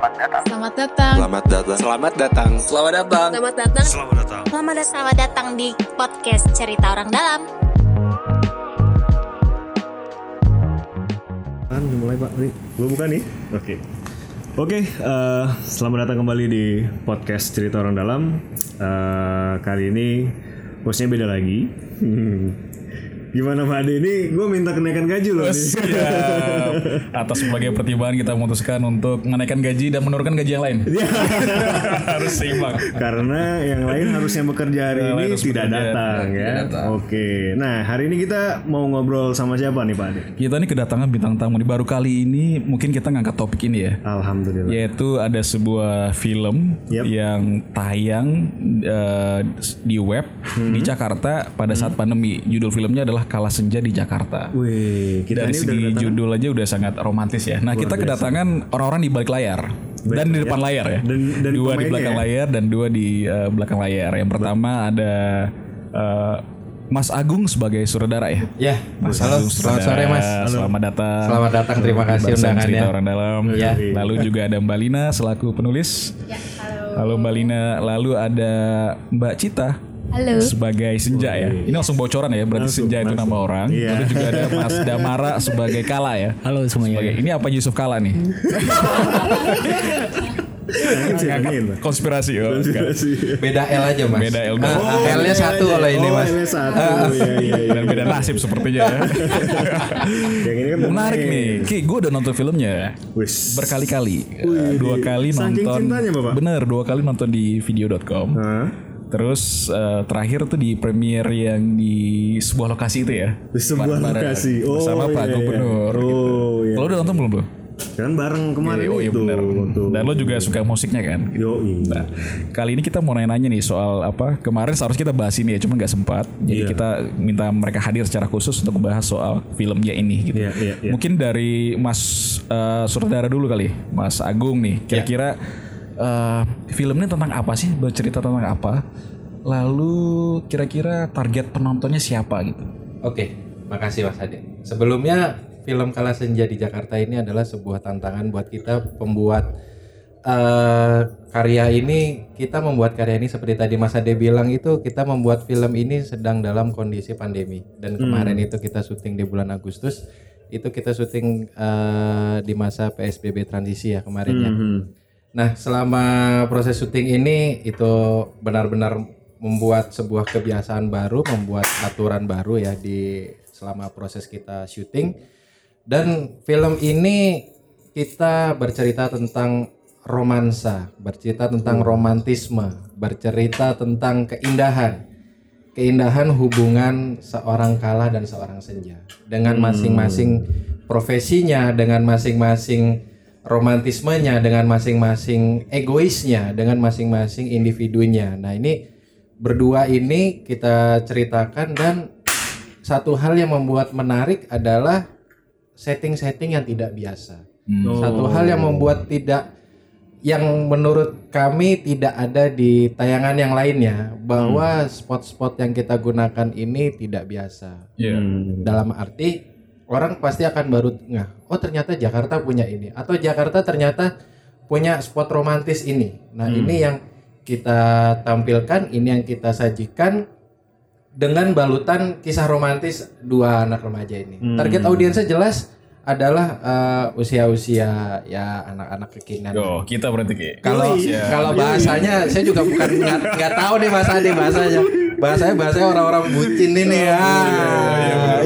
Selamat datang. Selamat datang. Selamat datang. Selamat datang. Selamat datang. Selamat datang. Selamat datang. Selamat datang. Selamat datang di podcast Cerita Orang Dalam. Kan mulai Pak, nih gue buka nih. Oke. Oke, eh, selamat datang kembali di podcast cerita orang dalam. Eh, kali ini hostnya beda lagi. Hmm. Gimana Pak Ade ini? Gue minta kenaikan gaji loh nih. Siap. Atas berbagai pertimbangan kita memutuskan untuk menaikkan gaji dan menurunkan gaji yang lain. Iya. Harus seimbang. Karena yang lain harusnya bekerja hari Yang ini tidak bekerja, datang tidak ya. datang. Oke. Nah hari ini kita mau ngobrol sama siapa nih Pak Ade? Kita ini kedatangan bintang tamu nih baru kali ini mungkin kita ngangkat topik ini ya. Alhamdulillah. Yaitu ada sebuah film Yep. yang tayang eh, di web Hmm. di Jakarta pada saat pandemi. Judul filmnya adalah Kala Senja di Jakarta. Wih, kita Dari ini udah segi kedatangan. judul aja udah sangat romantis ya. Nah kita kedatangan orang-orang di balik layar dan di depan layar ya. Dan- dan dua di belakang ya? layar dan dua di eh, belakang layar. Yang pertama ada eh, Mas Agung sebagai sutradara ya. Ya, Mas halo, Agung, selamat sutradara. sore Mas. Selamat datang. Selamat datang, terima kasih undangannya. cerita orang dalam. Ya. Lalu juga ada Mbak Lina selaku penulis. halo. Mbak Lina. Lalu ada Mbak Cita. Halo. Sebagai Senja ya. Ini langsung bocoran ya. Berarti Senja itu nama orang. Iya. Lalu juga ada Mas Damara sebagai Kala ya. Halo semuanya. Sebagai, ini apa Yusuf Kala nih? Nah. Konspirasi oh, enggak. Beda L aja Mas. Beda L. Ah, Oh, L-nya satu iya, kalau iya. ini oh, Mas. L-nya satu. Iya, iya, iya. Dan beda nasib sepertinya ya. Yang ini kan Menarik nih. Ki, gue udah nonton filmnya. Wis. berkali-kali Eh, dua kali Saking nonton cintanya, Bapak? bener dua kali nonton di video.com Hah? Terus eh, terakhir tuh di premiere yang di sebuah lokasi itu ya Di sebuah lokasi. Oh, bersama Pak iya, iya. Gubernur gitu. Oh, iya. lo udah nonton belum tuh Kan bareng kemarin oh iya itu. bener Tuh. dan lo juga suka musiknya kan Yo, Nah, kali ini kita mau nanya-nanya nih soal apa kemarin seharusnya kita bahas ini ya, cuma nggak sempat. Jadi Iya. kita minta mereka hadir secara khusus untuk membahas soal filmnya ini. Gitu. Iya, iya, iya. Mungkin dari Mas eh, Sutradara dulu kali, Mas Agung nih. Kira-kira eh, film ini tentang apa sih? Bercerita tentang apa? Lalu kira-kira target penontonnya siapa gitu? Oke, makasih Mas Ade. Sebelumnya film Kala Senja di Jakarta ini adalah sebuah tantangan buat kita pembuat eh, karya ini. Kita membuat karya ini seperti tadi Mas Ade bilang itu kita membuat film ini sedang dalam kondisi pandemi dan kemarin itu kita syuting di bulan Agustus. Itu kita syuting eh, di masa PSBB transisi ya kemarin ya. Nah, selama proses syuting ini itu benar-benar membuat sebuah kebiasaan baru, membuat aturan baru ya di selama proses kita syuting. Dan film ini kita bercerita tentang romansa, bercerita tentang romantisme, bercerita tentang keindahan. Keindahan hubungan seorang kala dan seorang senja dengan masing-masing profesinya, dengan masing-masing romantismenya, dengan masing-masing egoisnya, dengan masing-masing individunya. Nah, ini berdua ini kita ceritakan dan satu hal yang membuat menarik adalah setting-setting yang tidak biasa. Satu hal yang membuat tidak yang menurut kami tidak ada di tayangan yang lainnya bahwa spot-spot yang kita gunakan ini tidak biasa. Iya. Dalam arti orang pasti akan baru ngah, oh ternyata Jakarta punya ini atau Jakarta ternyata punya spot romantis ini. Nah, ini yang kita tampilkan, ini yang kita sajikan dengan balutan kisah romantis dua anak remaja ini. Target audiensnya jelas adalah eh, usia-usia ya anak-anak kekinian. Oh, kita berarti Ki. Kalau kalau bahasanya saya juga bukan nggak nggak tahu nih Mas Ade bahasanya. Bahasanya bahasanya orang-orang bucin ini ya.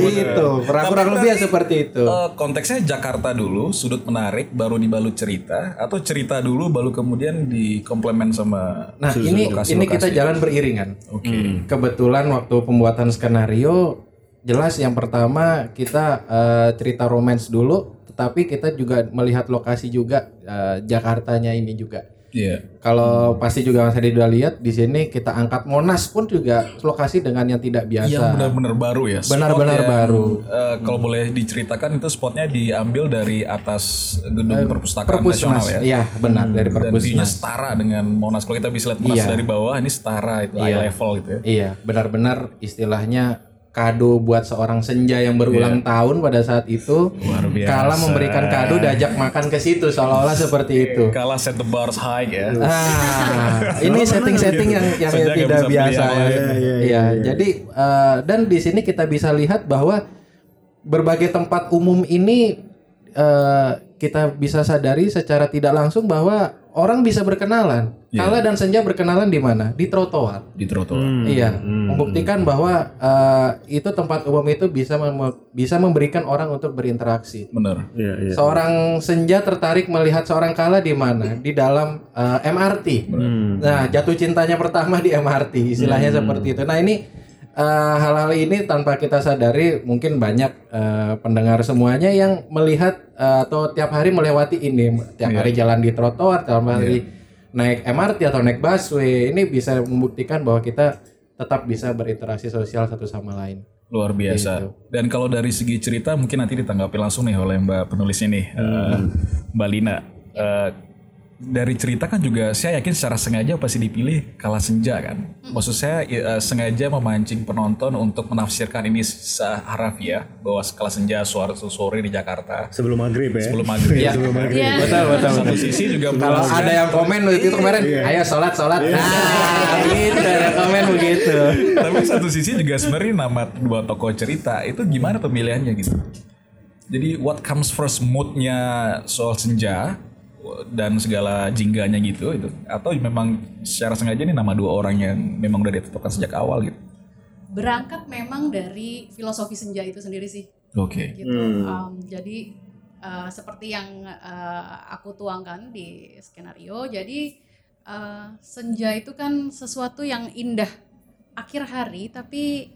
itu kurang kurang lebih ya seperti itu. Eh, konteksnya Jakarta dulu, sudut menarik, baru dibalut cerita, atau cerita dulu, baru kemudian dikomplement sama Nah ini lokasi-lokasi. ini kita jalan beriringan. Oke. Kebetulan waktu pembuatan skenario jelas yang pertama kita eh, cerita romance dulu, tetapi kita juga melihat lokasi juga eh, Jakartanya ini juga. Iya. Kalau pasti juga Mas Adi udah lihat di sini kita angkat Monas pun juga lokasi dengan yang tidak biasa. Yang benar-benar baru ya. Benar-benar baru. eh, kalau boleh diceritakan itu spotnya diambil dari atas gedung perpustakaan Perpusnas. nasional ya. Iya, benar dari Dan view-nya Perpusnas. setara dengan Monas. Kalau kita bisa lihat Monas Iya. dari bawah, ini setara itu eye level gitu ya. Iya, benar-benar istilahnya kado buat seorang senja yang berulang tahun pada saat itu. Luar biasa. Kala memberikan kado diajak makan ke situ seolah-olah seperti itu. Kalah set the bars high ya. Ah, ini setting-setting yang yang tidak biasa yang ya. lain. Iya, jadi eh, dan di sini kita bisa lihat bahwa berbagai tempat umum ini eh, kita bisa sadari secara tidak langsung bahwa orang bisa berkenalan. Iya. Kala dan Senja berkenalan di mana? Di trotoar. Di trotoar. Iya, membuktikan bahwa eh, itu tempat umum itu bisa mem- bisa memberikan orang untuk berinteraksi. Bener. Iya, iya. Seorang senja tertarik melihat seorang kala di mana? Di dalam eh, MRT. Nah, jatuh cintanya pertama di MRT, istilahnya seperti itu. Nah, ini eh, hal-hal ini tanpa kita sadari mungkin banyak eh, pendengar semuanya yang melihat eh, atau tiap hari melewati ini, tiap hari jalan di trotoar, tiap hari naik MRT atau naik busway. Ini bisa membuktikan bahwa kita tetap bisa berinteraksi sosial satu sama lain. Luar biasa. Gitu. Dan kalau dari segi cerita mungkin nanti ditanggapi langsung nih oleh Mbak penulisnya nih, eh, Mbak Lina. Eh, dari cerita kan juga saya yakin secara sengaja pasti dipilih kala senja kan. Maksud saya eh, sengaja memancing penonton untuk menafsirkan ini seharafiah bahwa kala senja suara sore di Jakarta Sebelum maghrib ya. sebelum maghrib. Iya. Sebelum maghrib. Iya. Betul, betul. Satu sisi juga Kalau ada yang komen itu kemarin, ayo sholat sholat. Nah, gitu ada komen begitu. Tapi satu sisi juga sebenarnya nama dua tokoh cerita itu gimana pemilihannya gitu. Jadi what comes first moodnya soal senja dan segala jingganya gitu itu. Atau memang secara sengaja ini nama dua orang yang memang udah ditetapkan sejak awal gitu. berangkat memang dari filosofi senja itu sendiri sih. Oke. gitu. Um, jadi uh, seperti yang uh, aku tuangkan di skenario jadi uh, senja itu kan sesuatu yang indah. Akhir hari tapi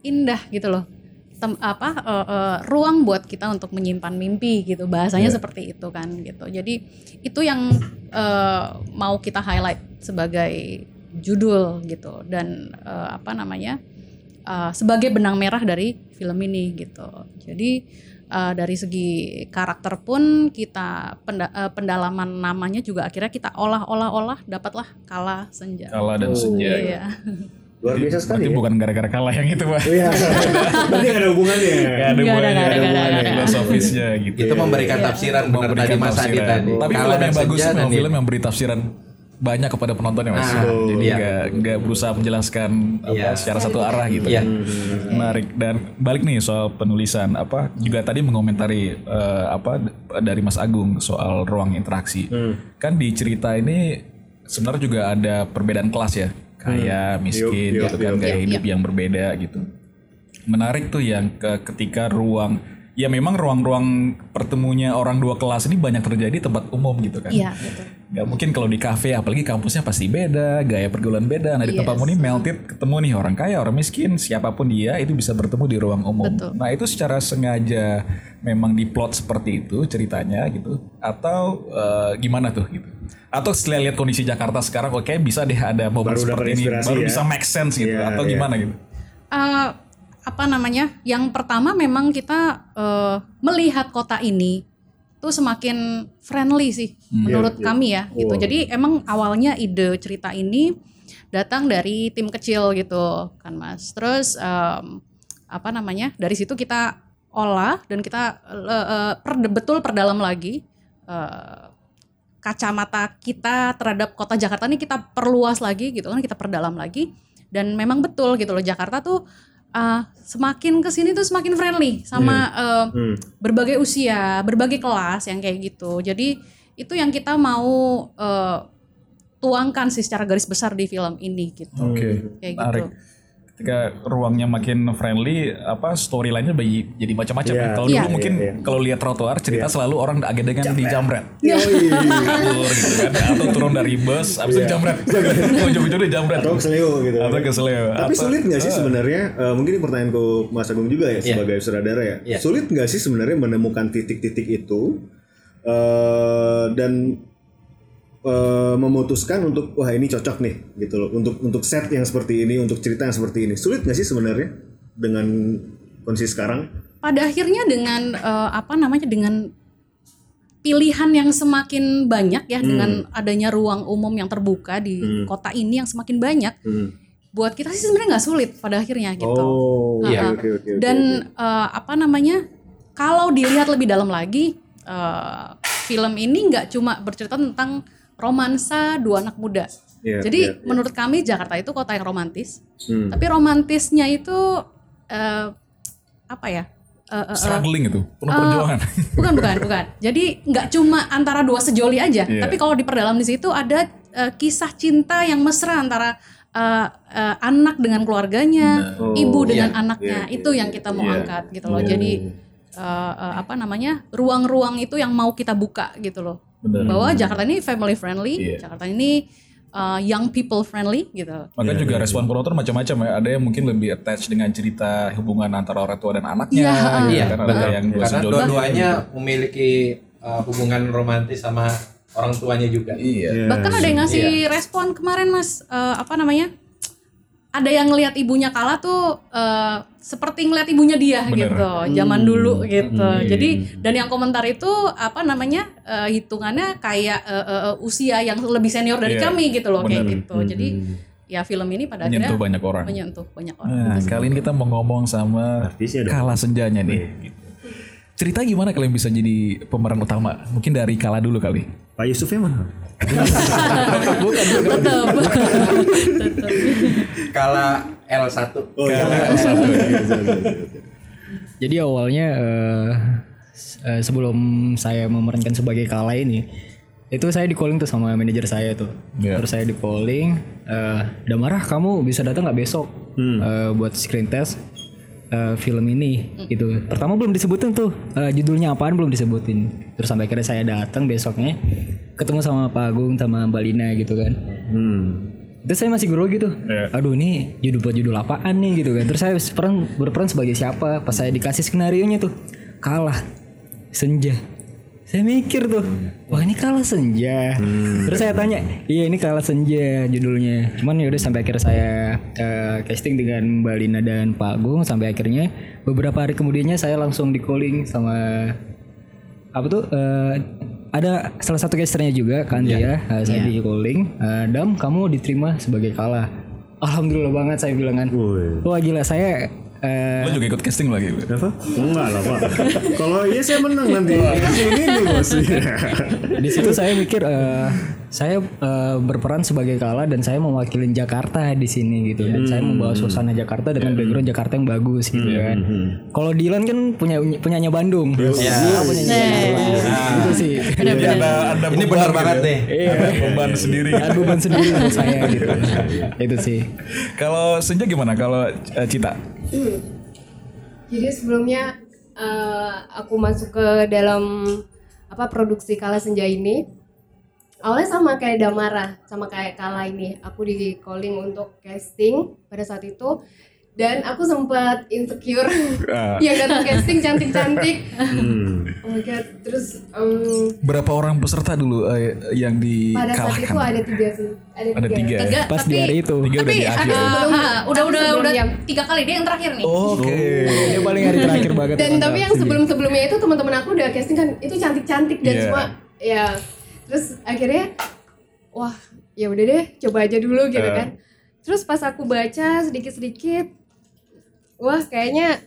indah gitu loh Tem- apa uh, uh, ruang buat kita untuk menyimpan mimpi gitu bahasanya seperti itu kan gitu jadi itu yang uh, mau kita highlight sebagai judul gitu dan uh, apa namanya uh, sebagai benang merah dari film ini gitu. Jadi uh, dari segi karakter pun kita penda- uh, pendalaman namanya juga akhirnya kita olah-olah-olah dapatlah kala senja. Kala dan senja. Iya. Luar biasa sekali Berarti ya. bukan gara-gara kalah yang itu pak. Iya. Berarti gak ada hubungannya. Gak ada hubungannya, nggak ada, ada. filosofisnya gitu. Itu memberikan tafsiran benar tadi Mas Adi tafsiran. tadi. Tapi film yang bagus memang film yang beri tafsiran banyak kepada penonton ya mas. Ah, Jadi iya. nggak nggak berusaha menjelaskan apa, Iya. secara satu arah gitu. Iya. Menarik dan balik nih soal penulisan apa juga tadi mengomentari eh, apa dari Mas Agung soal ruang interaksi. Kan di cerita ini sebenarnya juga ada perbedaan kelas ya. Kaya, miskin Yup, yup, gitu kan gaya hidup yang berbeda gitu. Menarik tuh yang ke ketika ruang ya memang ruang-ruang pertemunya orang dua kelas ini banyak terjadi di tempat umum gitu kan. Iya, betul. Nggak mungkin kalau di kafe apalagi kampusnya pasti beda gaya pergaulan beda nah di tempat Yes. umum ini melted ketemu nih orang kaya orang miskin siapa pun dia itu bisa bertemu di ruang umum Betul. nah itu secara sengaja memang diplot seperti itu ceritanya gitu atau eh, gimana tuh gitu atau setelah lihat kondisi Jakarta sekarang oke bisa deh ada momen Baru seperti ini baru ya. bisa make sense gitu Iya, atau iya. gimana gitu Eh, apa namanya? Yang pertama memang kita eh, melihat kota ini tuh semakin friendly sih menurut kami ya gitu. Jadi emang awalnya ide cerita ini datang dari tim kecil gitu kan Mas. Terus em, apa namanya? Dari situ kita olah dan kita eh, eh, per- betul perdalam lagi eh, kacamata kita terhadap kota Jakarta ini kita perluas lagi gitu kan kita perdalam lagi dan memang betul gitu loh Jakarta tuh uh, semakin ke sini tuh semakin friendly sama uh, Hmm. berbagai usia berbagai kelas yang kayak gitu jadi itu yang kita mau uh, tuangkan sih secara garis besar di film ini gitu Oke, kayak menarik. gitu Ketika ruangnya makin friendly, apa storyline-nya bayi- jadi macam-macam. Iya. ya. Kalau Iya. dulu mungkin Iya, iya. kalau lihat trotoar cerita selalu orang agak dengan di jamret. Yoi. Kabur gitu kan. Atau turun dari bus, habis itu jamret. Ujung-ujungnya jamret. Atau kesleo gitu. Atau kesleo. Tapi Atau- sulit nggak sih sebenarnya? eh, mungkin ini pertanyaanku Mas Agung juga ya sebagai sutradara ya. Iya. Sulit nggak sih sebenarnya menemukan titik-titik itu eh, dan eh, memutuskan untuk wah ini cocok nih gitu loh untuk untuk set yang seperti ini untuk cerita yang seperti ini. Sulit nggak sih sebenarnya dengan kondisi sekarang? pada akhirnya dengan eh, apa namanya dengan pilihan yang semakin banyak ya dengan adanya ruang umum yang terbuka di kota ini yang semakin banyak Hmm. buat kita sih sebenarnya nggak sulit pada akhirnya gitu. Oh, Iya. oke oke oke. Dan eh, apa namanya? Kalau dilihat lebih dalam lagi, eh, film ini nggak cuma bercerita tentang romansa dua anak muda. Iya, Jadi iya, iya. menurut kami Jakarta itu kota yang romantis. Hmm. Tapi romantisnya itu eh, apa ya? Eh, eh, eh, Struggling itu, penuh Eh, perjuangan. bukan bukan bukan. Jadi nggak cuma antara dua sejoli aja, Iya. tapi kalau diperdalam di situ ada eh, kisah cinta yang mesra antara eh, eh, anak dengan keluarganya, Oh, ibu dengan iya, anaknya. iya, itu iya, yang kita mau iya. angkat gitu loh. Jadi eh, eh, apa namanya ruang-ruang itu yang mau kita buka gitu loh. Bener. Bahwa Jakarta ini family friendly, Iya. Jakarta ini eh, young people friendly gitu. Maka juga respon penonton macam-macam ya. Ada yang mungkin lebih attach dengan cerita hubungan antara orang tua dan anaknya. Iya, gitu Iya, kan. Ada betul. yang Karena dua-duanya memiliki uh, hubungan romantis sama orang tuanya juga. Iya. Yes. Bahkan ada yang ngasih respon kemarin Mas eh, apa namanya? Ada yang ngelihat ibunya kalah tuh eh, seperti ngelihat ibunya dia Bener. gitu, zaman dulu gitu. Jadi dan yang komentar itu apa namanya? eh, hitungannya kayak eh, eh, eh, usia yang lebih senior dari Iya, kami gitu loh kayak bener. gitu. Jadi ya film ini pada Menyentuh akhirnya banyak orang. menyentuh banyak orang. Nah, kali ini kita mau ngomong sama Artisnya dong. Kala Senjanya nih. Gitu. Cerita gimana kalian bisa jadi pemeran utama? Mungkin dari Kala dulu kali. Pak Yusufnya mana? Tetep. Kala L1. Oh iya. Jadi awalnya eh, s- eh, sebelum saya memerankan sebagai Kala ini, itu saya di calling tuh sama manajer saya tuh. Iya. Terus saya di calling, eh Damarah kamu bisa datang nggak besok eh, buat screen test eh, film ini gitu. Pertama belum disebutin tuh eh, judulnya apaan belum disebutin. Terus sampai akhirnya saya datang besoknya ketemu sama Pak Agung sama Mbak Lina gitu kan. Hmm. Terus saya masih grogi gitu. Iya. Aduh ini judul buat judul apaan nih gitu kan. Terus saya berperan, berperan sebagai siapa? Pas saya dikasih skenario nya tuh kalah senja. Saya mikir tuh, wah ini kalah senja. Terus saya tanya, iya ini kalah senja judulnya. Cuman ya udah sampai akhirnya saya eh, casting dengan Mbak Lina dan Pak Agung sampai akhirnya beberapa hari kemudiannya saya langsung di calling sama apa tuh eh, ada salah satu casternya juga kan dia eh, saya di calling eh, Dam kamu diterima sebagai kalah. Alhamdulillah banget saya bilang kan. Wah gila saya eh, Lo juga ikut casting lagi. Apa? Enggak lah pak. Kalau iya saya menang nanti. Ini ini bos. di situ saya mikir eh, saya eh, berperan sebagai kalah dan saya mewakili Jakarta di sini gitu. Dan saya membawa suasana Jakarta dengan background Jakarta yang bagus gitu kan. Kalau Dilan kan punya punyanya Bandung. Dia punyanya Bandung. Gitu sih. Jadi ada ada Ini benar gitu banget ya. nih. Ada beban sendiri. ada beban sendiri saya gitu. Itu sih. Kalau Senja gimana? Kalau eh, Jadi sebelumnya eh, aku masuk ke dalam apa produksi Kala Senja ini. Awalnya sama kayak Damara sama kayak Kala ini. Aku di calling untuk casting pada saat itu. Dan aku sempat insecure. Ah. yang datang casting cantik-cantik. Hmm. oh my god terus em, Berapa orang peserta dulu eh, yang pada saat itu dikalahkan? ada tiga sih ada, Ada tiga, tiga. ya? Tiga, pas tapi, di hari itu Tiga udah tapi di akhir. ah, ya? ah, udah udah sebelum udah yang- tiga kali dia yang terakhir nih. Oke. dia paling hari terakhir banget dan tapi yang sebelum sebelumnya itu teman-teman aku udah casting kan itu cantik cantik dan Iya. semua ya terus akhirnya wah ya udah deh coba aja dulu gitu Eh. kan terus pas aku baca sedikit sedikit wah kayaknya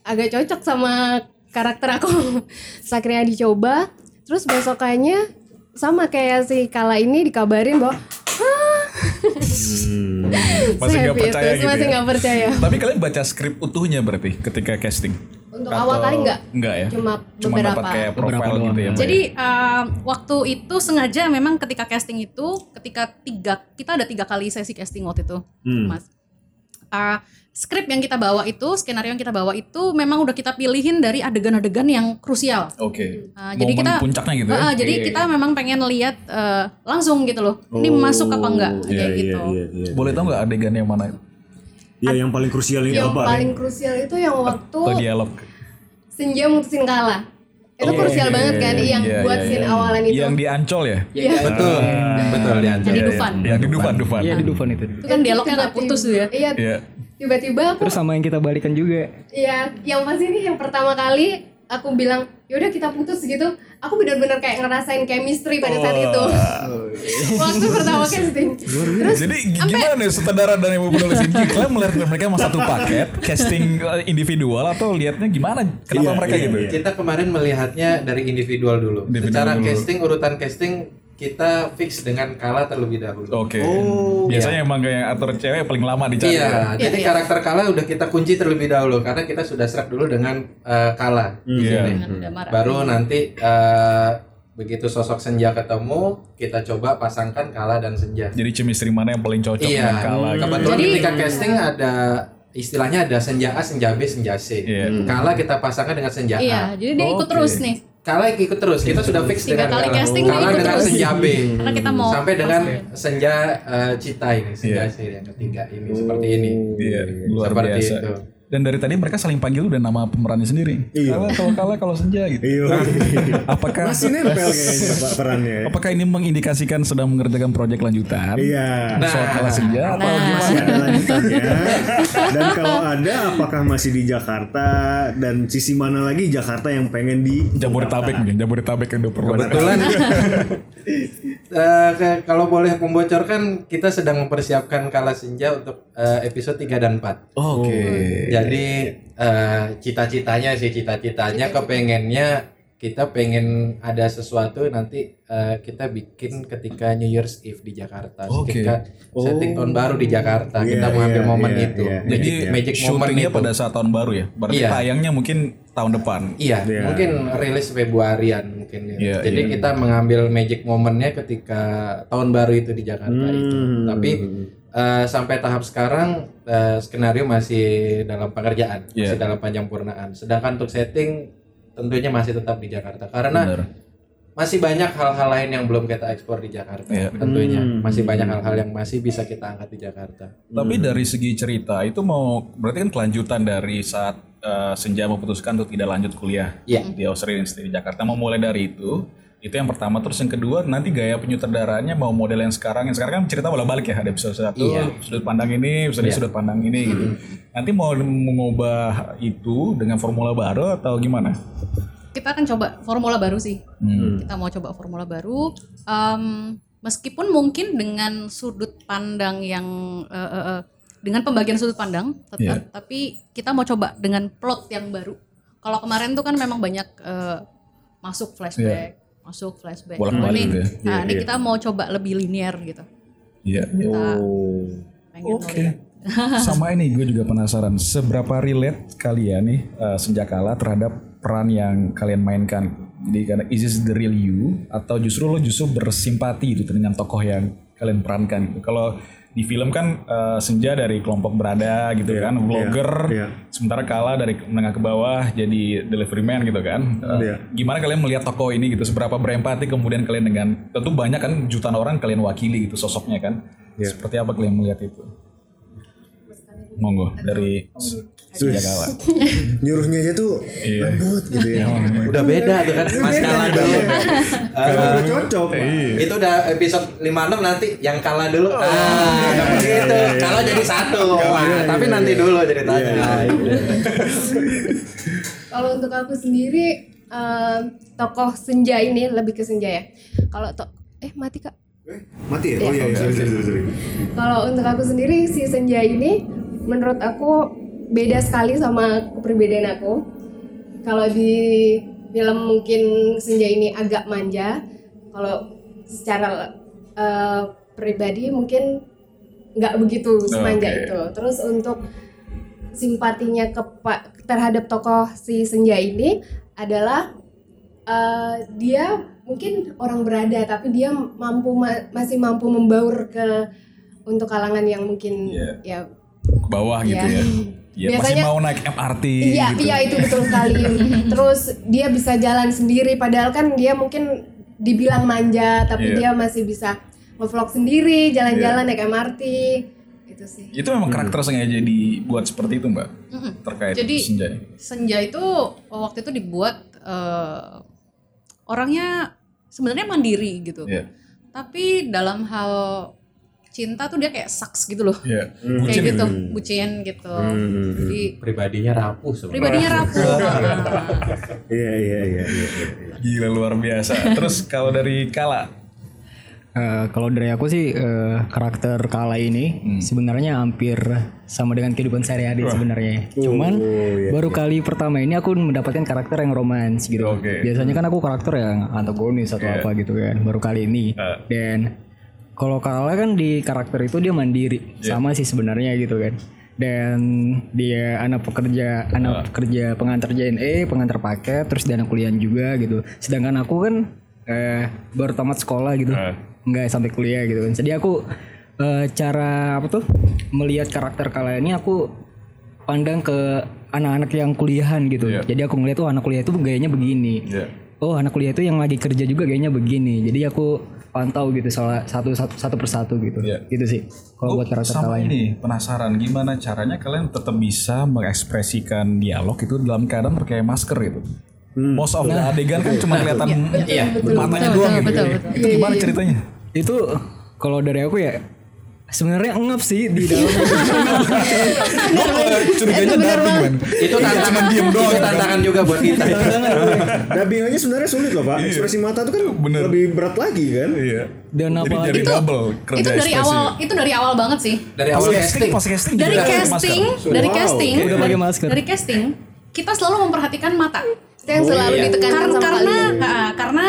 agak cocok sama karakter aku akhirnya dicoba terus besokannya sama kayak si Kala ini dikabarin bahwa Masih nggak se-happy percaya itu, gitu masih ya? nggak percaya Tapi kalian baca skrip utuhnya berarti ketika casting? untuk awal kali nggak Enggak ya? Cuma Cuma beberapa. kayak Beberapa gitu ya. Jadi ya? um, waktu itu sengaja memang ketika casting itu, ketika tiga kita ada tiga kali sesi casting waktu itu, mas. Uh, skrip yang kita bawa itu, skenario yang kita bawa itu memang udah kita pilihin dari adegan-adegan yang krusial. Oke. Uh, jadi kita puncaknya gitu ya. Uh, jadi Iya, kita memang pengen lihat uh, langsung gitu loh. Ini masuk apa enggak Iya, kayak iya, gitu. iya, iya. Boleh tahu nggak adegan yang mana? Iya, yang paling krusial ini yang apa? paling krusial itu yang waktu Atau dialog? senja mutusin kalah itu Oke. krusial banget kan yang Iya, buat iya, scene iya. awalan itu Yang di Ancol ya? Iya. Betul. Betul di Yang di Dufan. Yang di Dufan, Dufan. iya di Dufan itu Itu kan dialognya nggak putus tuh ya. iya Iya. Tiba-tiba aku terus sama yang kita balikan juga Iya, yang pasti ini yang pertama kali aku bilang yaudah kita putus gitu aku benar-benar kayak ngerasain chemistry pada saat itu waktu pertama casting terus Jadi gimana nih sutradara dan ibu penulis ini? Kalian melihat mereka sama satu paket casting individual atau lihatnya gimana? Kenapa Iya, mereka iya, gitu? iya. Kita kemarin melihatnya dari individual dulu. Individual Secara dulu. casting urutan casting kita fix dengan Kala terlebih dahulu. Oke. Biasanya emang kayak aktor cewek paling lama dicari. Iya, ya? jadi iya. karakter Kala udah kita kunci terlebih dahulu karena kita sudah serap dulu dengan eh, Kala di Iya. sini. Damara. Baru nanti eh, begitu sosok Senja ketemu, kita coba pasangkan Kala dan Senja. Jadi chemistry mana yang paling cocok Iya, dengan Kala gitu. kebetulan Jadi- ketika casting ada istilahnya ada Senja A, Senja B, Senja C. Iya. Kala kita pasangkan dengan Senja A. Iya, jadi dia ikut Oke. terus nih. Kala ikut terus, kita sudah fix Tiga dengan kali Kala. casting Kala ikut dengan terus. Senja B. Karena kita mau Sampai dengan pasangin. Senja eh, Cita ini, Senja Iya. C yang ketiga ini seperti ini. Iya, luar Seperti biasa. itu. Dan dari tadi mereka saling panggil udah nama pemerannya sendiri. Iya. Kala kalau Kala kalau Senja gitu. Iya. Apakah Masih nempel kayaknya Pak perannya. apakah ini mengindikasikan sedang mengerjakan proyek lanjutan? Iya. Soal Kala Senja atau Masih ada lanjutannya. Dan kalau ada, apakah masih di Jakarta dan sisi mana lagi Jakarta yang pengen di Jabodetabek mungkin, Jabodetabek yang udah pernah. Kebetulan eh, ke- kalau boleh membocorkan kita sedang mempersiapkan Kala Senja untuk eh, episode 3 dan 4. Oke. Jadi eh, cita-citanya sih cita-citanya kepengennya kita pengen ada sesuatu nanti eh, kita bikin ketika New Year's Eve di Jakarta. Oke. Ketika setting tahun baru di Jakarta Iya, kita mengambil iya, momen iya, itu. iya, Jadi Magic, magic moment itu. pada saat tahun baru ya. Berarti Iya. tayangnya mungkin tahun depan. Iya, Iya. mungkin rilis Februarian mungkin. ya. Iya, Jadi iya. kita mengambil magic momennya ketika tahun baru itu di Jakarta itu. Hmm. Tapi eh, sampai tahap sekarang eh, skenario masih dalam pengerjaan, Iya. masih dalam penyampurnaan. Sedangkan untuk setting tentunya masih tetap di Jakarta karena Benar. masih banyak hal-hal lain yang belum kita ekspor di Jakarta. Iya. Tentunya Hmm. masih banyak hal-hal yang masih bisa kita angkat di Jakarta. Tapi dari segi cerita itu mau berarti kan kelanjutan dari saat eh, Senja memutuskan untuk tidak lanjut kuliah Iya. di Australia Institute di Jakarta. Mau mulai dari itu. Itu yang pertama terus yang kedua nanti gaya penyutradaranya mau model yang sekarang yang sekarang kan cerita bola balik ya ada episode satu Iya. sudut pandang ini episode Iya. sudut pandang ini gitu nanti mau mengubah itu dengan formula baru atau gimana Kita akan coba formula baru sih. Hmm. Kita mau coba formula baru. Em, meskipun mungkin dengan sudut pandang yang eh, eh, eh, dengan pembagian sudut pandang tetap, Iya. tapi kita mau coba dengan plot yang baru. Kalau kemarin tuh kan memang banyak eh, masuk flashback, masuk flashback. Bolak-balik Nah, ini, gitu ya. nah, ini kita mau coba lebih linear gitu. iya Kita pengen Oke. ngeliat. Sama ini gue juga penasaran seberapa relate kalian nih uh, senjakala terhadap peran yang kalian mainkan. Jadi karena is this the real you atau justru lo justru bersimpati gitu dengan tokoh yang kalian perankan gitu. Kalau di film kan uh, Senja dari kelompok berada gitu kan, vlogger. iya. Sementara Kala dari menengah ke bawah jadi delivery man gitu kan. Uh, Iya. Gimana kalian melihat tokoh ini gitu? Seberapa berempati kemudian kalian dengan tentu banyak kan jutaan orang kalian wakili gitu sosoknya kan. Iya. Seperti apa kalian melihat itu? Monggo dari. Nyuruhnya aja tuh Iya. lembut gitu ya. Udah beda tuh kan Mas Kala dulu. Udah cocok. Pak. itu udah episode 56 nanti yang kalah dulu. ah, gitu. Kalau jadi satu. Wah, tapi nanti dulu ceritanya. Nah, itu. Kalau untuk aku sendiri eh, tokoh Senja ini lebih ke Senja ya. Kalau to eh mati kak. Mati ya? Oh iya, iya. Kalau untuk aku sendiri si Senja ini menurut aku beda sekali sama kepribadian aku. Kalau di film mungkin Senja ini agak manja. Kalau secara eh, pribadi mungkin nggak begitu semanja Oke. itu. Terus untuk simpatinya ke terhadap tokoh si Senja ini adalah eh, dia mungkin orang berada tapi dia mampu ma- masih mampu membaur ke untuk kalangan yang mungkin Iya. ya Ke bawah gitu Iya. ya. Ya masih Biasanya- mau naik MRT iya gitu. iya itu betul sekali terus dia bisa jalan sendiri padahal kan dia mungkin dibilang manja tapi Iya. dia masih bisa ngevlog sendiri jalan-jalan naik MRT itu sih Itu memang karakter sengaja dibuat seperti itu mbak Mm-mm. terkait Jadi Senja. Senja itu waktu itu dibuat eh, orangnya sebenarnya mandiri gitu. Iya. Tapi dalam hal cinta tuh dia kayak sucks gitu loh Iya. kayak gitu bucin gitu jadi Pribadinya rapuh sebenarnya. pribadinya rapuh Iya iya iya iya. iya. Gila luar biasa. Terus kalau dari Kala, Eh, kalau dari aku sih eh, karakter Kala ini sebenarnya hampir sama dengan kehidupan sehari-hari sebenarnya. Cuman baru kali pertama ini aku mendapatkan karakter yang romans gitu. Oke. Biasanya kan aku karakter yang antagonis atau apa gitu kan. Baru kali ini. Dan kalau Kala kan di karakter itu dia mandiri, sama sih sebenarnya gitu kan. Dan dia anak pekerja, anak pekerja pengantar JNE, pengantar paket, terus dia anak kuliah juga gitu. Sedangkan aku kan eh, baru tamat sekolah gitu nggak sampai kuliah gitu kan. Jadi aku eh, cara apa tuh melihat karakter kalian ini aku pandang ke anak-anak yang kuliahan gitu. Iya. Jadi aku ngeliat tuh anak kuliah itu gayanya begini. Iya. Oh anak kuliah itu yang lagi kerja juga gayanya begini. Jadi aku pantau gitu salah satu satu satu persatu gitu. Iya. Gitu sih. Kalau buat karakter sama kalian. ini penasaran gimana caranya kalian tetap bisa mengekspresikan dialog itu dalam keadaan pakai masker gitu. Most of the adegan kan cuma kelihatan Iya. matanya Betul, doang betul, gitu. betul, betul. Itu gimana ceritanya? Itu kalau dari aku ya sebenarnya ngap sih di dalam Curiganya dubbing man. Itu tantangan diem doang. Itu tantangan juga buat kita. Dubbing aja sebenarnya sulit loh pak. Ekspresi mata tuh kan Bener. lebih berat lagi kan. Iya. dan apa jadi double kerja itu dari ekspresi. awal itu dari awal banget sih Dari awal casting, casting. dari casting dari casting Udah pakai masker. dari casting kita selalu memperhatikan mata Itu yang selalu iya. ditekankan karena sama karena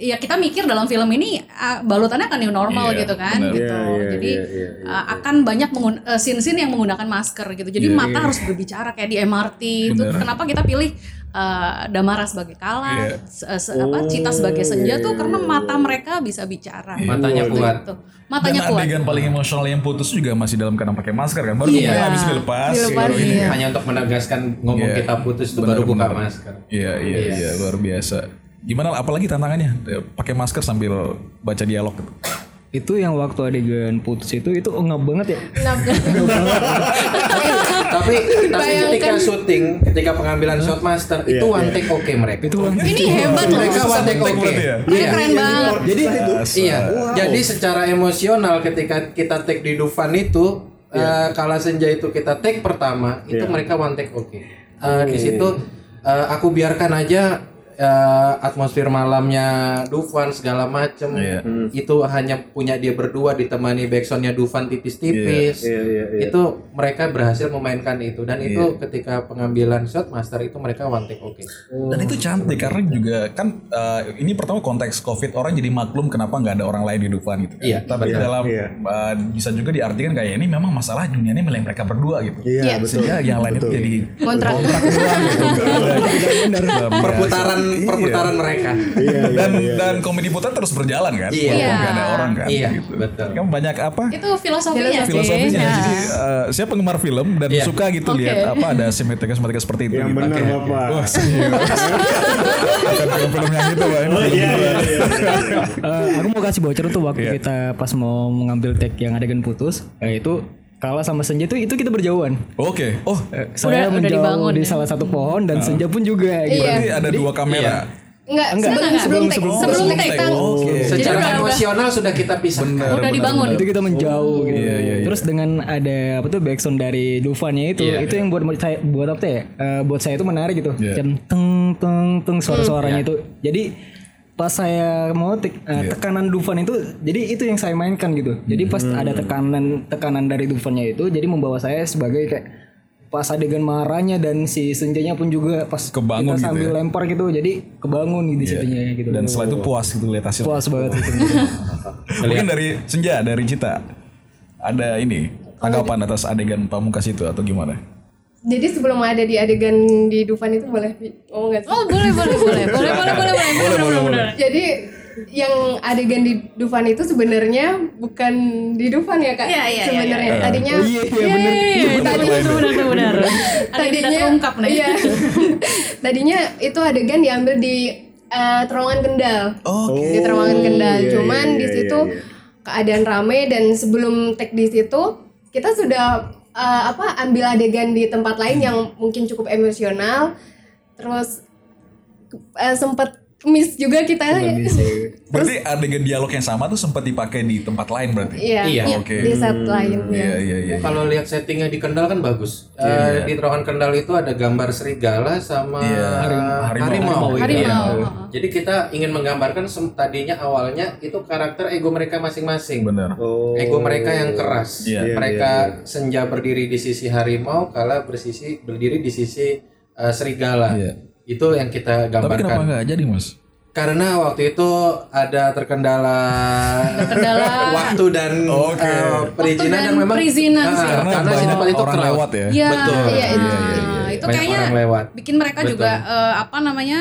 ya kita mikir dalam film ini ah, balutannya akan new normal Iya, gitu kan benar. gitu Iya, iya, jadi iya, iya, ah, akan banyak eh, scene-scene yang menggunakan masker gitu jadi Iya, mata iya. harus berbicara kayak di MRT itu kenapa kita pilih eh, Damara sebagai Kala Iya. se- se- apa Cita sebagai Senja tuh karena mata mereka bisa bicara Matanya kuat. Gitu. matanya Dan kuat adegan paling emosional yang putus juga masih dalam keadaan pakai masker kan. Baru Iya. buka habis dilepas. Dilepas, baru ini. iya. Hanya untuk menegaskan ngomong Iya. kita putus itu baru buka masker. Iya iya iya luar biasa. Gimana apalagi tantangannya? Eh, Pakai masker sambil baca dialog gitu. itu yang waktu adegan putus itu itu ngap banget ya. tapi tapi ketika syuting, ketika pengambilan shot master itu one take oke mereka. Itu one ini hebat loh mereka one take oke. berarti ya? Ini Iya. keren banget Jadi iya. Jadi secara emosional ketika kita take di Dufan itu eh, kala senja itu kita take pertama itu mereka one take oke. Eh, Di situ eh, aku biarkan aja eh, atmosfer malamnya Dufan segala macem Iya. itu hanya punya dia berdua ditemani backsoundnya Dufan tipis-tipis Iya, iya, iya. itu mereka berhasil memainkan itu dan itu ketika pengambilan shot master itu mereka one take oke Dan itu cantik karena juga kan eh, ini pertama konteks covid orang jadi maklum kenapa nggak ada orang lain di Dufan gitu. kan. Iya, Tapi benar. dalam Iya. eh, bisa juga diartikan kayak ini memang masalah dunia ini milik mereka berdua gitu. Iya betul. Sehingga yang lain itu Betul. jadi Kontrak. kontrak gitu. Benar. Perputaran perputaran mereka Iya, iya, dan iya. dan komedi putar terus berjalan kan Iya. walaupun nggak ada orang kan Iya, gitu. betul. kan banyak apa itu filosofinya sih filosofinya Ya. jadi eh, saya penggemar film dan Iya. suka gitu Oke. lihat apa ada simetrik simetrik seperti itu Yang gitu. benar Oke. bapak. Wah, serius. Bukan film-film yang itu Pak. Ini Oh iya iya iya. Eh, aku mau kasih bocor tuh waktu Iya. kita pas mau mengambil take yang adegan putus, eh, itu kalah sama Senja itu itu kita berjauhan. Oke. Oh, Eh, saya udah menjauh dibangun di ya. salah satu pohon dan Senja pun juga gitu. berarti ada dua kamera. Enggak, Enggak, sebelum enggak, sebelum sebelum- take, sebelum- sebelum sebelum take. take. Oke. Jadi secara udah- emosional sudah kita pisahkan Benar, Udah benar, dibangun. benar. itu kita menjauh gitu. Iya, iya, iya. Terus dengan ada apa tuh backsound dari Dufannya itu, Iya, itu yang buat saya buat apa ya? Eh, buat saya itu menarik gitu. Iya. Jam teng teng teng suara-suaranya itu. Jadi pas saya mau tik- eh, Iya. tekanan Dufan itu, jadi itu yang saya mainkan gitu. Jadi pas Hmm. ada tekanan tekanan dari Dufannya itu, jadi membawa saya sebagai kayak pas adegan marahnya dan si senjanya pun juga pas Kebangun kita gitu sambil ya. lempar gitu jadi kebangun gitu Iya. situnya gitu Dan setelah itu puas gitu lihat hasil. puas banget itu Mungkin dari Senja, dari Cita. Ada ini tanggapan atas adegan pamungkas itu atau gimana? Jadi sebelum ada di adegan di Dufan itu boleh ngomong nggak sih? Oh boleh boleh boleh boleh boleh boleh boleh boleh boleh boleh. Jadi yang adegan di Dufan itu sebenarnya bukan di Dufan ya kak? Iya, iya, iya, Sebenarnya tadinya iya iya bener Iya, tadi itu benar benar. Yang tidak tadinya terungkap nih. Iya. tadinya itu adegan diambil di eh, terowongan Kendal. Oke. Di terowongan Kendal. iya, Cuman iya, di iya, situ iya. keadaan rame dan sebelum take di situ kita sudah eh, apa ambil adegan di tempat lain yang mungkin cukup emosional. Terus eh, sempet miss juga kita Berarti adegan dialog yang sama tuh sempat dipakai di tempat lain berarti. iya Iya. Oke. di set lain Iya ya. iya iya. Kalau lihat settingnya di Kendal kan bagus. Eh, Di terowongan Kendal itu ada gambar serigala sama Iya, harimau. harimau. Harimau. Iya. Heeh. Jadi kita ingin menggambarkan tadinya awalnya itu karakter ego mereka masing-masing. Benar. Oh. Ego mereka yang keras. Iya. mereka senja berdiri di sisi harimau, kala bersisi berdiri di sisi eh, serigala. Iya. Itu yang kita Tapi kenapa gambarkan. nggak jadi mas? Karena waktu itu ada terkendala, Terkendala. waktu dan Oke. eh, perizinan dan yang memang perizinan Ah, sih. karena, Karena si tempat itu orang crowd. lewat ya. Iya, betul. Iya, itu. Nah, itu Banyak kayaknya orang lewat. bikin mereka Betul. juga eh, apa namanya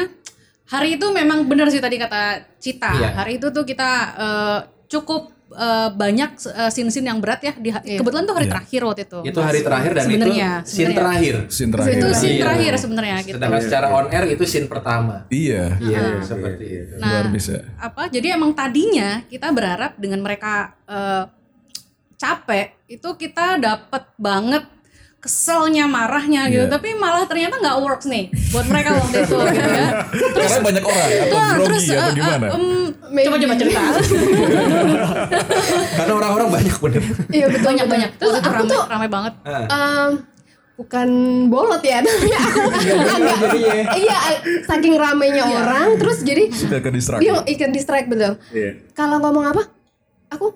hari itu memang benar sih tadi kata Cita Iya. hari itu tuh kita eh, cukup eh, banyak eh, scene-scene yang berat ya di, kebetulan tuh hari terakhir waktu itu Itu hari terakhir dan Sebenarnya, itu scene terakhir. Scene terakhir. itu scene Iya. terakhir sebenarnya gitu Sedangkan secara on air itu scene pertama. Iya. Iya, seperti itu. Nah, Luar biasa. apa jadi emang tadinya kita berharap dengan mereka eh, capek itu kita dapat banget keselnya marahnya gitu. Iya. tapi malah ternyata nggak works nih buat mereka waktu itu gitu ya Karena banyak orang atau Nah, grogi terus atau eh, gimana? eh, em, coba-coba cerita. Karena orang-orang banyak bener. Iya betul banyak banyak. Terus itu aku ramai tuh ramai banget. Em, bukan bolot ya tapi aku. Agak iya saking ramainya orang terus jadi Suka ke distract. dia ikan distract betul. Iya. kalau ngomong apa? Aku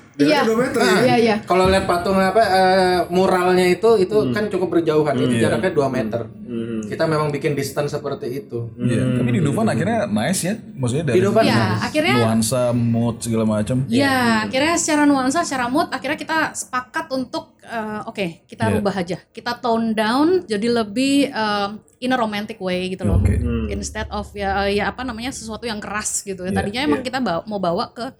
Iya. Jaraknya 2 meter. Nah, Iya, iya. Kalau lihat patung apa eh, muralnya itu itu kan cukup berjauhan. Itu Iya. jaraknya 2 meter. Kita memang bikin distance seperti itu. Iya. Tapi di Dufan akhirnya nice ya. Maksudnya dari Di Dufan ya akhirnya nuansa, mood segala macam. ya akhirnya secara nuansa secara mood akhirnya kita sepakat untuk eh, oke kita Iya. rubah aja kita tone down jadi lebih em, in a romantic way gitu loh Oke. instead of ya ya apa namanya sesuatu yang keras gitu ya Iya, tadinya emang kita bawa- mau bawa ke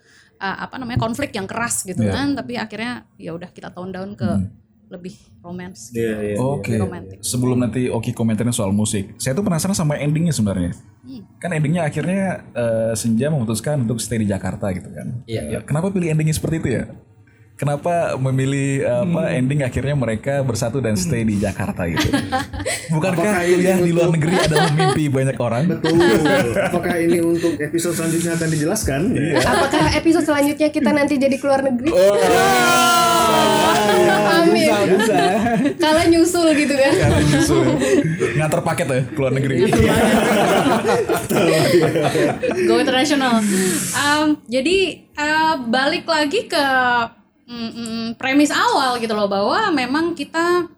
uh, apa namanya konflik yang keras gitu Iya. kan tapi akhirnya ya udah kita tone down ke lebih romance gitu. Iya, iya. Oke. Romantic. Sebelum nanti Oki komentarin soal musik, saya tuh penasaran sama endingnya sebenarnya. Kan endingnya akhirnya eh, Senja memutuskan untuk stay di Jakarta gitu kan. Iya, iya. Kenapa pilih endingnya seperti itu ya? Kenapa memilih apa ending akhirnya mereka bersatu dan stay di Jakarta gitu? Bukankah kuliah di luar negeri adalah mimpi banyak orang? Betul. Apakah ini untuk episode selanjutnya akan dijelaskan? Iya. apakah episode selanjutnya kita nanti jadi keluar negeri Oh, amin kalau nyusul gitu kan Kalian nyusul. Ngantar paket ya ke luar negeri. Go international. Um, jadi uh, balik lagi ke mm, mm, premis awal gitu loh bahwa memang kita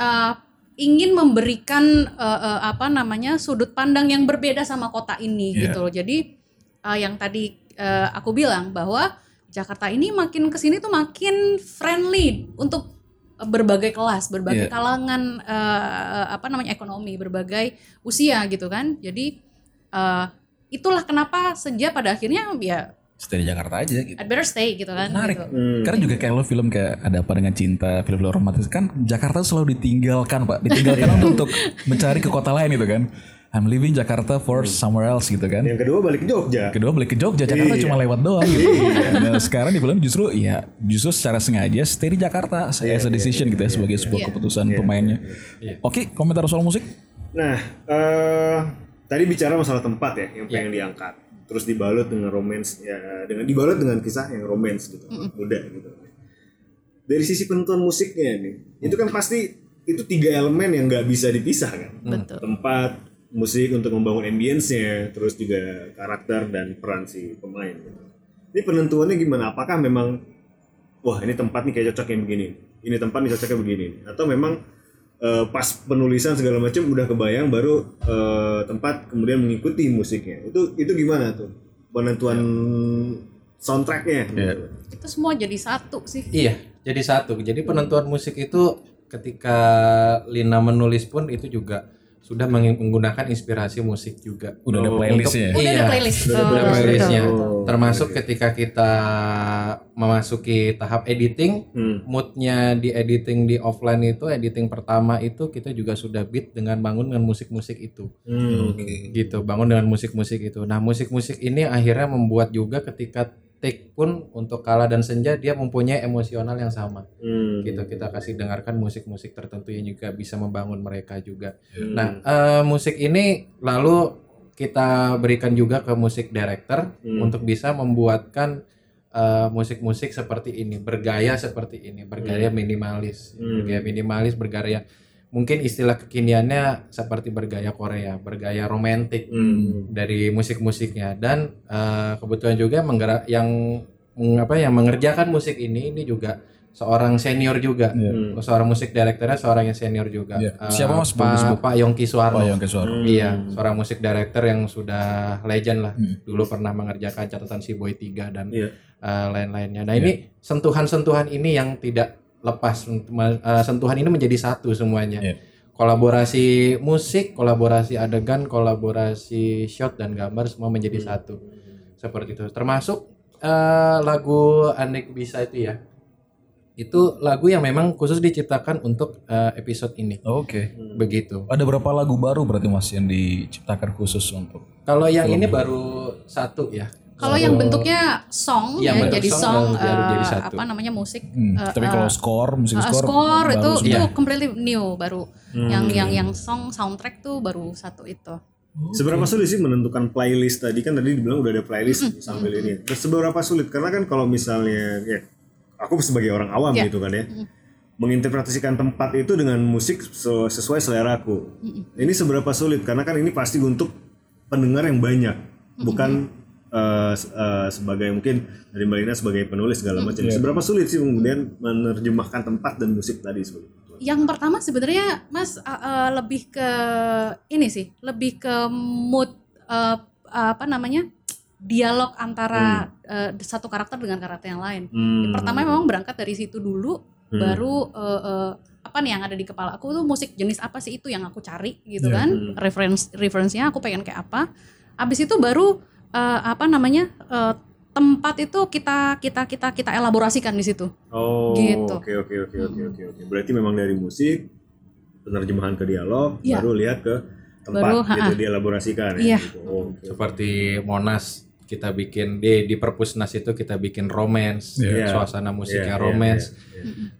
uh, ingin memberikan uh, uh, apa namanya sudut pandang yang berbeda sama kota ini Iya. gitu loh. Jadi uh, yang tadi uh, aku bilang bahwa Jakarta ini makin ke sini tuh makin friendly untuk berbagai kelas, berbagai Iya. kalangan uh, apa namanya ekonomi, berbagai usia gitu kan. Jadi uh, itulah kenapa senja pada akhirnya ya Stay di Jakarta aja gitu. I'd better stay gitu kan. Menarik. gitu. Karena juga kayak lo film kayak ada apa dengan cinta, film-film romantis kan Jakarta selalu ditinggalkan pak, ditinggalkan untuk, untuk mencari ke kota lain gitu kan. I'm leaving Jakarta for somewhere else gitu kan. Yang kedua balik ke Jogja. Kedua balik ke Jogja, Jakarta Iya. cuma lewat doang gitu. Nah sekarang di film justru ya justru secara sengaja stay di Jakarta as a decision gitu ya sebagai sebuah keputusan pemainnya. Oke, komentar soal musik? Nah, eh tadi bicara masalah tempat ya yang pengen diangkat. Terus dibalut dengan romance ya dengan dibalut dengan kisah yang romance gitu, muda gitu. Dari sisi penentuan musiknya nih, itu kan pasti itu tiga elemen yang nggak bisa dipisah kan. Betul. Tempat, musik untuk membangun ambience-nya, terus juga karakter dan peran si pemain. Gitu. Ini penentuannya gimana? Apakah memang wah ini tempat nih kayak cocok yang begini, ini tempat nih cocoknya begini, atau memang eh, pas penulisan segala macam udah kebayang baru eh, tempat kemudian mengikuti musiknya. Itu itu gimana tuh penentuan soundtracknya? gitu. Itu semua jadi satu sih. Iya, jadi satu. Jadi penentuan musik itu ketika Lina menulis pun itu juga sudah meng- menggunakan inspirasi musik juga. Udah ada playlistnya. Udah ada playlist. Udah Oh, playlistnya. Termasuk ketika kita memasuki tahap editing, Hmm. moodnya di editing di offline itu, editing pertama itu kita juga sudah beat dengan bangun dengan musik-musik itu. Hmm. Gitu, bangun dengan musik-musik itu. Nah, musik-musik ini akhirnya membuat juga ketika take pun untuk Kala dan Senja dia mempunyai emosional yang sama. Hmm. Gitu, kita kasih dengarkan musik-musik tertentu yang juga bisa membangun mereka juga. Hmm. Nah, eh, musik ini lalu kita berikan juga ke musik director Hmm. untuk bisa membuatkan eh, musik-musik seperti ini, bergaya seperti ini, bergaya minimalis, Hmm. bergaya minimalis, bergaya mungkin istilah kekiniannya seperti bergaya Korea, bergaya romantik Hmm. dari musik-musiknya dan eh, kebetulan juga menggerak yang meng- apa yang mengerjakan musik ini ini juga seorang senior juga, Hmm. seorang musik directornya seorang yang senior juga. Iya. Eh, Siapa, Mas? Pak, Pak Yongki Suwarno. Oh, yang ke suara. Iya, seorang musik director yang sudah legend lah. Hmm. Dulu pernah mengerjakan catatan si Boy 3 dan Iya. eh, lain-lainnya. Nah, ini sentuhan-sentuhan ini yang tidak lepas Eh, sentuhan ini menjadi satu semuanya. Iya. Kolaborasi musik, kolaborasi adegan, kolaborasi shot dan gambar semua menjadi satu. Seperti itu. Termasuk eh, lagu Andek Bisa itu ya. Itu lagu yang memang khusus diciptakan untuk eh, episode ini. Oke. Begitu. Ada berapa lagu baru berarti Mas yang diciptakan khusus untuk Kalau yang ini baru satu ya. Kalau yang bentuknya song ya, bentuk jadi song song, eh, jadi satu. apa namanya musik Hmm, eh, tapi kalau eh, score, musik eh, score, score itu baru itu Iya. completely new baru. Yang yang yang song soundtrack tuh baru satu itu. Seberapa sulit sih menentukan playlist tadi kan tadi dibilang udah ada playlist sambil ini. Terus seberapa sulit karena kan kalau misalnya ya aku sebagai orang awam Ya. gitu kan ya. Menginterpretasikan tempat itu dengan musik se- sesuai selera aku. Ini seberapa sulit karena kan ini pasti untuk pendengar yang banyak, bukan eh, se- eh, sebagai mungkin dari Mbak Lina sebagai penulis segala macam. Seberapa sulit sih kemudian menerjemahkan tempat dan musik tadi seperti itu? Yang pertama sebenarnya Mas uh, uh, lebih ke ini sih, lebih ke mood uh, apa namanya? dialog antara uh, satu karakter dengan karakter yang lain. Hmm. Yang pertama memang berangkat dari situ dulu baru uh, uh, apa nih yang ada di kepala aku tuh musik jenis apa sih itu yang aku cari gitu Iya. kan. Reference referensinya aku pengen kayak apa. Habis itu baru uh, apa namanya? uh, tempat itu kita kita kita kita elaborasikan di situ. Oh, Gitu. oke oke oke oke oke oke. Berarti memang dari musik penerjemahan ke dialog, Iya. baru lihat ke tempat Baru, gitu ha-ha. dielaborasikan Iya. ya. Gitu. Oh, oke. Seperti Monas kita bikin di di Perpusnas itu kita bikin romance, Iya. suasana musiknya Iya, iya, romance.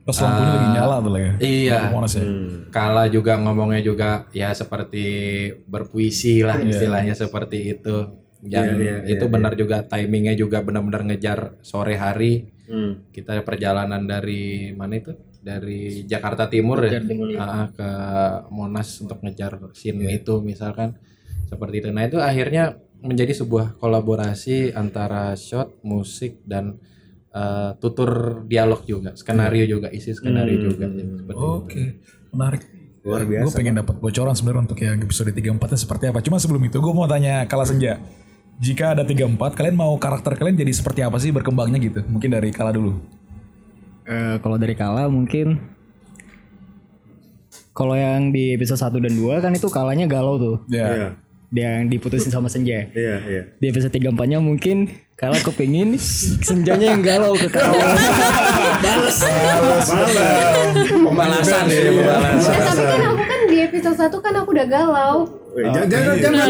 pas lampunya lagi nyala tuh lah ya. Iya. Monas ya. Hmm. Kala juga ngomongnya juga ya seperti berpuisi lah istilahnya seperti itu. Yang Iya, iya, itu iya, benar juga timingnya juga benar-benar ngejar sore hari. Hmm. Kita perjalanan dari mana itu? Dari Jakarta Timur ya, Ah, ke Monas untuk ngejar scene itu misalkan seperti itu. Nah itu akhirnya menjadi sebuah kolaborasi antara shot, musik dan eh, tutur dialog juga, skenario juga, isi skenario juga. Seperti itu. Oke, menarik. Luar Gue biasa. pengen dapat bocoran sebenarnya untuk yang episode 34 nya seperti apa. Cuma sebelum itu gue mau tanya Kala Senja. Jika ada 34, kalian mau karakter kalian jadi seperti apa sih berkembangnya gitu? Mungkin dari Kala dulu. Eh, kalau dari Kala mungkin kalau yang di episode 1 dan 2 kan itu kalanya galau tuh. Ya. Iya. Dia yang diputusin sama Senja. Iya, iya. Di episode 3 4 nya mungkin Kala kepingin Senjanya yang galau ke Kala. Pembalasan ya, pembalasan. Episode 1 kan aku udah galau. Weh, jangan jangan jangan.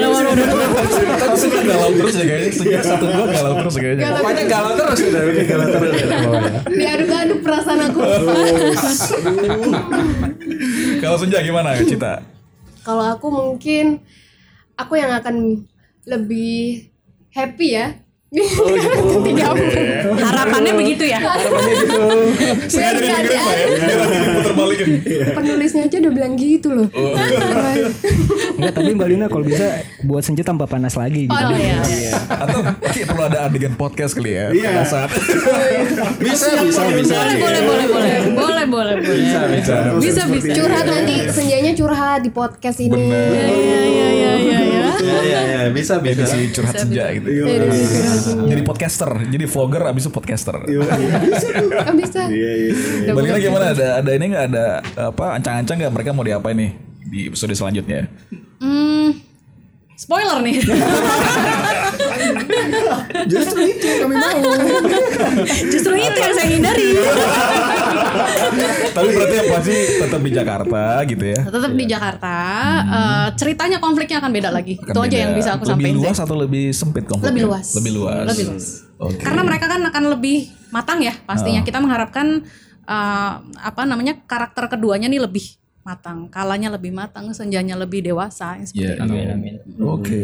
Tapi galau terus ya kayaknya. Sejak satu dua galau terus ya kayaknya. Pokoknya galau terus udah, udah galau terus. pokoknya. Diaduk-aduk perasaan aku. Kalau Senja gimana Cita? Kalau aku mungkin aku yang akan lebih happy ya. Tiga Harapannya begitu ya. Biar nggak ada Putar balikin. penulisnya aja udah bilang gitu loh. Enggak, tapi Mbak Lina kalau bisa buat Senja tanpa panas lagi gitu. Oh iya. Atau mungkin perlu ada adegan podcast kali ya. Iya. Pada saat Bisa, bisa, bisa. Boleh, boleh, boleh, boleh. Boleh, boleh, boleh. Bisa, bisa. Bisa, bisa. Curhat nanti senjanya curhat di podcast ini. Iya, iya, iya, iya, iya. Iya, iya, iya, bisa, bisa. si curhat senja gitu. Jadi podcaster, jadi vlogger abis itu podcaster. Ah, bisa. Iya, iya. iya. Balik lagi gimana? Ada ada ini nggak ada apa ancang-ancang nggak mereka mau diapain nih di episode selanjutnya? Hmm, spoiler nih. Justru itu yang kami mau. Justru itu yang saya hindari. Tapi berarti yang pasti tetap di Jakarta gitu ya. Tetap di Jakarta. eh, ceritanya konfliknya akan beda lagi. Akan itu aja yang bisa aku Lebih sampaikan. luas sih. atau lebih sempit konfliknya? Lebih luas. Lebih luas. Lebih luas. Oke. Karena mereka kan akan lebih matang ya pastinya. Ah. Kita mengharapkan eh, apa namanya karakter keduanya nih lebih matang, kalanya lebih matang, senjanya lebih dewasa. seperti Iya. itu. Oke.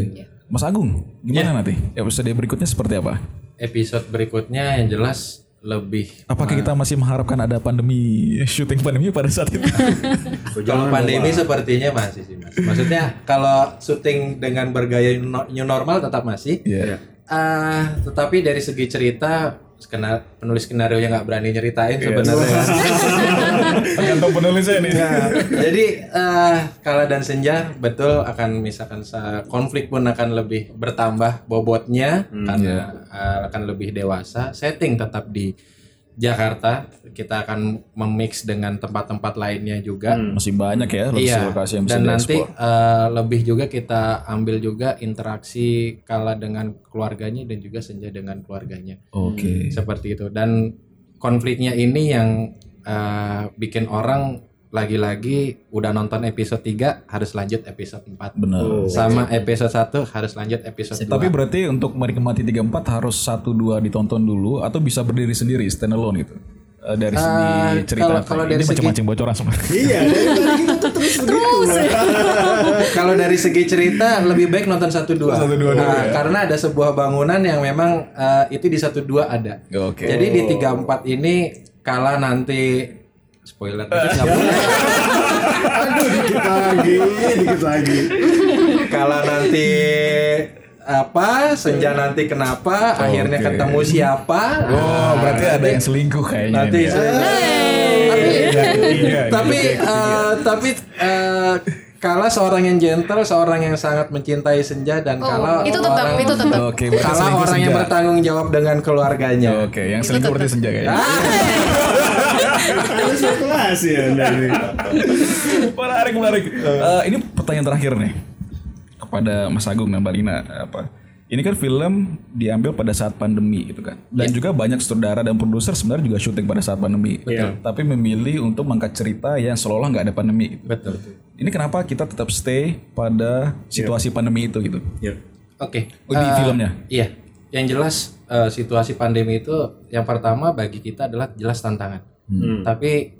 Mas Agung, gimana nanti? Episode berikutnya seperti apa? Episode berikutnya yang jelas lebih Apakah kita masih mengharapkan ada pandemi, syuting pandemi pada saat itu? Kalau pandemi sepertinya masih sih mas. Maksudnya kalau syuting dengan bergaya new normal tetap masih. Iya. Ah, tetapi dari segi cerita, skena- penulis skenario yang nggak berani nyeritain sebenarnya. Tergantung penulisnya nih. Jadi eh, Kala dan Senja betul akan misalkan sa- konflik pun akan lebih bertambah bobotnya karena eh, akan lebih dewasa. Setting tetap di Jakarta. Kita akan memix dengan tempat-tempat lainnya juga. Masih banyak ya Iya. lokasi-lokasi yang bisa Dan nanti eh, lebih juga kita ambil juga interaksi Kala dengan keluarganya dan juga Senja dengan keluarganya. Oke. Seperti itu. Dan konfliknya ini yang eh, bikin orang lagi-lagi udah nonton episode 3 harus lanjut episode 4. Benar. Sama episode 1 harus lanjut episode 2. Tapi berarti untuk menikmati 34 harus 1 2 ditonton dulu atau bisa berdiri sendiri standalone gitu. Eh, dari segi Eh, cerita kalau- kalau ini dari segi- macam-macam bocoran sebenarnya. Iya, terus begitu. Kalau dari segi cerita lebih baik nonton 1 2. Satu, dua dulu ya. karena ada sebuah bangunan yang memang eh, itu di 1 2 ada. Oke. Jadi di 34 ini kala nanti spoiler dikit nggak boleh. Aduh, dikit lagi, dikit lagi. Kala nanti apa senja nanti kenapa akhirnya Oke. ketemu siapa Oh, berarti ada yang selingkuh kayaknya. nanti ya. tapi Iya, tapi eh, tapi eh, kala seorang yang gentle seorang yang sangat mencintai senja dan kala itu tetap, orang, itu tetap. Oke, kala selingkuh orang yang senja. bertanggung jawab dengan keluarganya Oke, yang selingkuh berarti senja kayaknya. Harus spekulasi ya dari. menarik, menarik. Eh, ini pertanyaan terakhir nih kepada Mas Agung dan Mbak Lina apa? Ini kan film diambil pada saat pandemi gitu kan. Dan juga banyak sutradara dan produser sebenarnya juga syuting pada saat pandemi. Betul. Tapi memilih untuk mengangkat cerita yang seolah nggak ada pandemi gitu. betul Ini kenapa kita tetap stay pada situasi pandemi itu gitu? Ya. oke Oh, di Eh, filmnya. Iya, yang jelas eh, situasi pandemi itu yang pertama bagi kita adalah jelas tantangan. Hmm. Tapi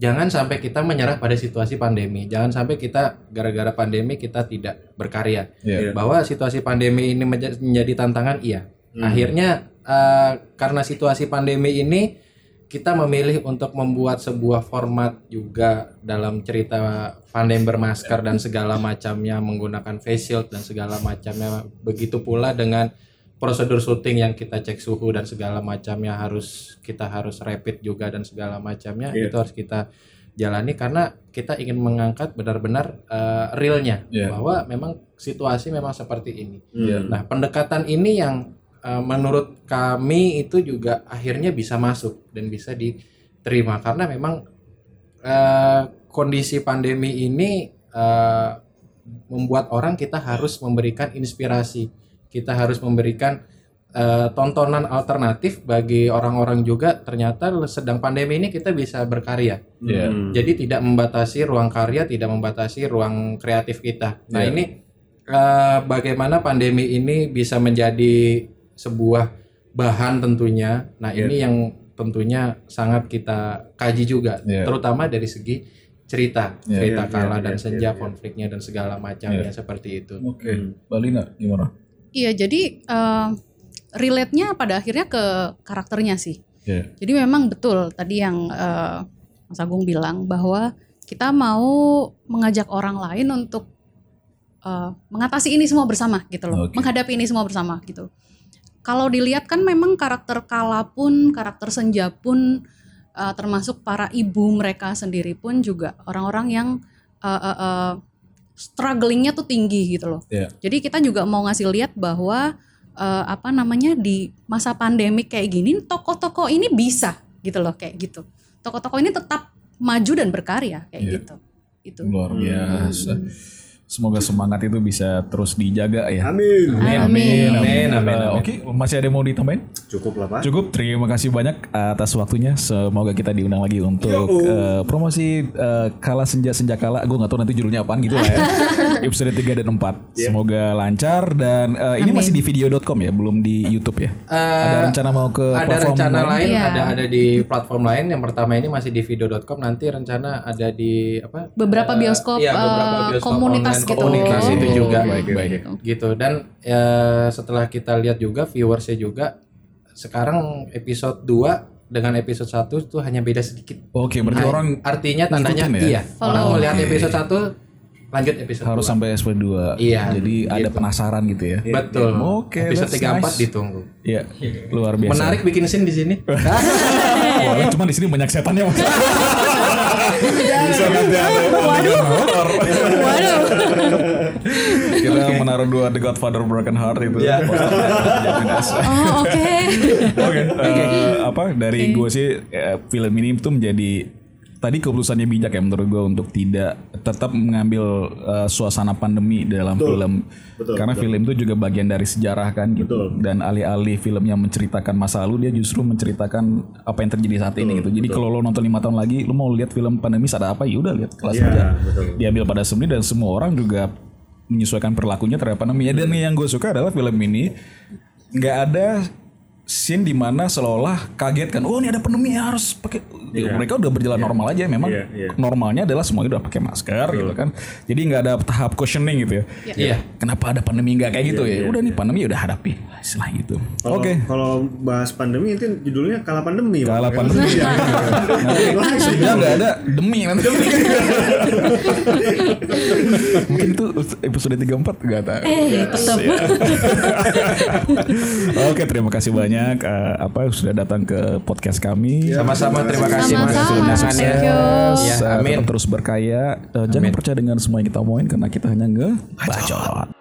jangan sampai kita menyerah pada situasi pandemi. Jangan sampai kita gara-gara pandemi kita tidak berkarya. Iya. Bahwa situasi pandemi ini menja- menjadi tantangan, iya. Akhirnya eh, karena situasi pandemi ini kita memilih untuk membuat sebuah format juga dalam cerita pandemi bermasker dan segala macamnya menggunakan face shield dan segala macamnya. Begitu pula dengan prosedur syuting yang kita cek suhu dan segala macamnya harus kita harus rapid juga dan segala macamnya Iya. itu harus kita jalani karena kita ingin mengangkat benar-benar eh, realnya Iya. bahwa memang situasi memang seperti ini. Iya. Nah pendekatan ini yang eh, menurut kami itu juga akhirnya bisa masuk dan bisa diterima karena memang eh, kondisi pandemi ini eh, membuat orang kita harus memberikan inspirasi, kita harus memberikan eh, tontonan alternatif bagi orang-orang juga ternyata sedang pandemi ini kita bisa berkarya. Iya. Hmm. Jadi tidak membatasi ruang karya, tidak membatasi ruang kreatif kita. Nah Iya. ini eh, bagaimana pandemi ini bisa menjadi sebuah bahan tentunya. Nah Iya. ini yang tentunya sangat kita kaji juga, Iya. terutama dari segi cerita, Iya, cerita iya, kala iya, dan iya, senja, iya. konfliknya dan segala macamnya Iya. seperti itu. Oke. Mbak Lina gimana? Iya, jadi eh, relate-nya pada akhirnya ke karakternya sih. Iya. Jadi memang betul tadi yang eh, Mas Agung bilang bahwa kita mau mengajak orang lain untuk eh, mengatasi ini semua bersama gitu loh, Oke. menghadapi ini semua bersama gitu. Kalau dilihat kan memang karakter Kala pun, karakter Senja pun, eh, termasuk para ibu mereka sendiri pun juga orang-orang yang eh, eh, eh, strugglingnya tuh tinggi gitu loh. Iya. Jadi kita juga mau ngasih lihat bahwa eh, apa namanya di masa pandemik kayak gini tokoh-tokoh ini bisa gitu loh kayak gitu. Tokoh-tokoh ini tetap maju dan berkarya kayak Iya. gitu. Itu. Luar biasa. Semoga semangat itu bisa terus dijaga ya. Amin. Amin. Amin, amin, amin. Oke, masih ada yang mau ditambahin? Cukup lah Pak. Cukup, terima kasih banyak atas waktunya. Semoga kita diundang lagi untuk eh, promosi eh, Kala Senja Senja Kala. Gue gak tahu nanti judulnya apaan gitu lah ya. Episode 3 dan 4. Semoga lancar dan eh, ini masih di video.com ya, belum di YouTube ya. ada rencana mau ke ada platform rencana lain Iya. ada ada di platform lain yang pertama ini masih di video.com nanti rencana ada di apa Beberapa bioskop, iya, beberapa eh, bioskop komunitas online, gitu. komunitas itu Oh, juga baik, baik. gitu dan ya, setelah kita lihat juga viewersnya juga sekarang episode 2 dengan episode 1 itu hanya beda sedikit Oke, berarti Nah, orang artinya tandanya ya? iya orang melihat episode 1 lanjut episode harus 2. sampai episode 2. Iya, Jadi ada penasaran gitu ya. betul Oke, episode that's 3 4 nice. ditunggu Iya, luar biasa. menarik bikin scene di sini Boleh, cuma di sini banyak setannya. Bisa nanti ada horor. Waduh. Kita menaruh dua The Godfather Broken Heart itu. Iya. Oh, oke. Oke, eh, apa dari gue sih eh, film ini tuh menjadi tadi keputusannya bijak ya menurut gue untuk tidak tetap mengambil eh, suasana pandemi dalam film. Betul, karena film itu juga bagian dari sejarah kan gitu. Dan alih-alih filmnya menceritakan masa lalu dia justru menceritakan apa yang terjadi saat ini gitu. Jadi kalau lo nonton lima tahun lagi lo mau lihat film pandemi ada apa? Ya udah lihat kelas Iya, aja. betul. diambil pada seni dan semua orang juga menyesuaikan perilakunya terhadap pandemi. Ya, dan yang gue suka adalah film ini nggak ada scene di mana seolah kaget kan oh ini ada pandemi harus pakai Ya, mereka udah berjalan normal aja memang Iya, iya. normalnya adalah semuanya udah pakai masker gitu kan. Jadi nggak ada tahap questioning gitu ya. Iya. Kenapa ada pandemi nggak kayak gitu ya? udah nih pandemi udah hadapi istilah gitu. Kalau- oke. Kalau bahas pandemi itu judulnya kalah pandemi. Pak. kalah pandemi. Ya nggak ada demi. Nanti mungkin itu episode 34 nggak tahu. Eh, tetap. Oke, terima kasih banyak eh, apa sudah datang ke podcast kami. sama-sama terima kasih Mas you. ya Eh, amin tetap terus berkaya. Eh, jangan percaya dengan semua yang kita omongin karena kita hanya nge bacot.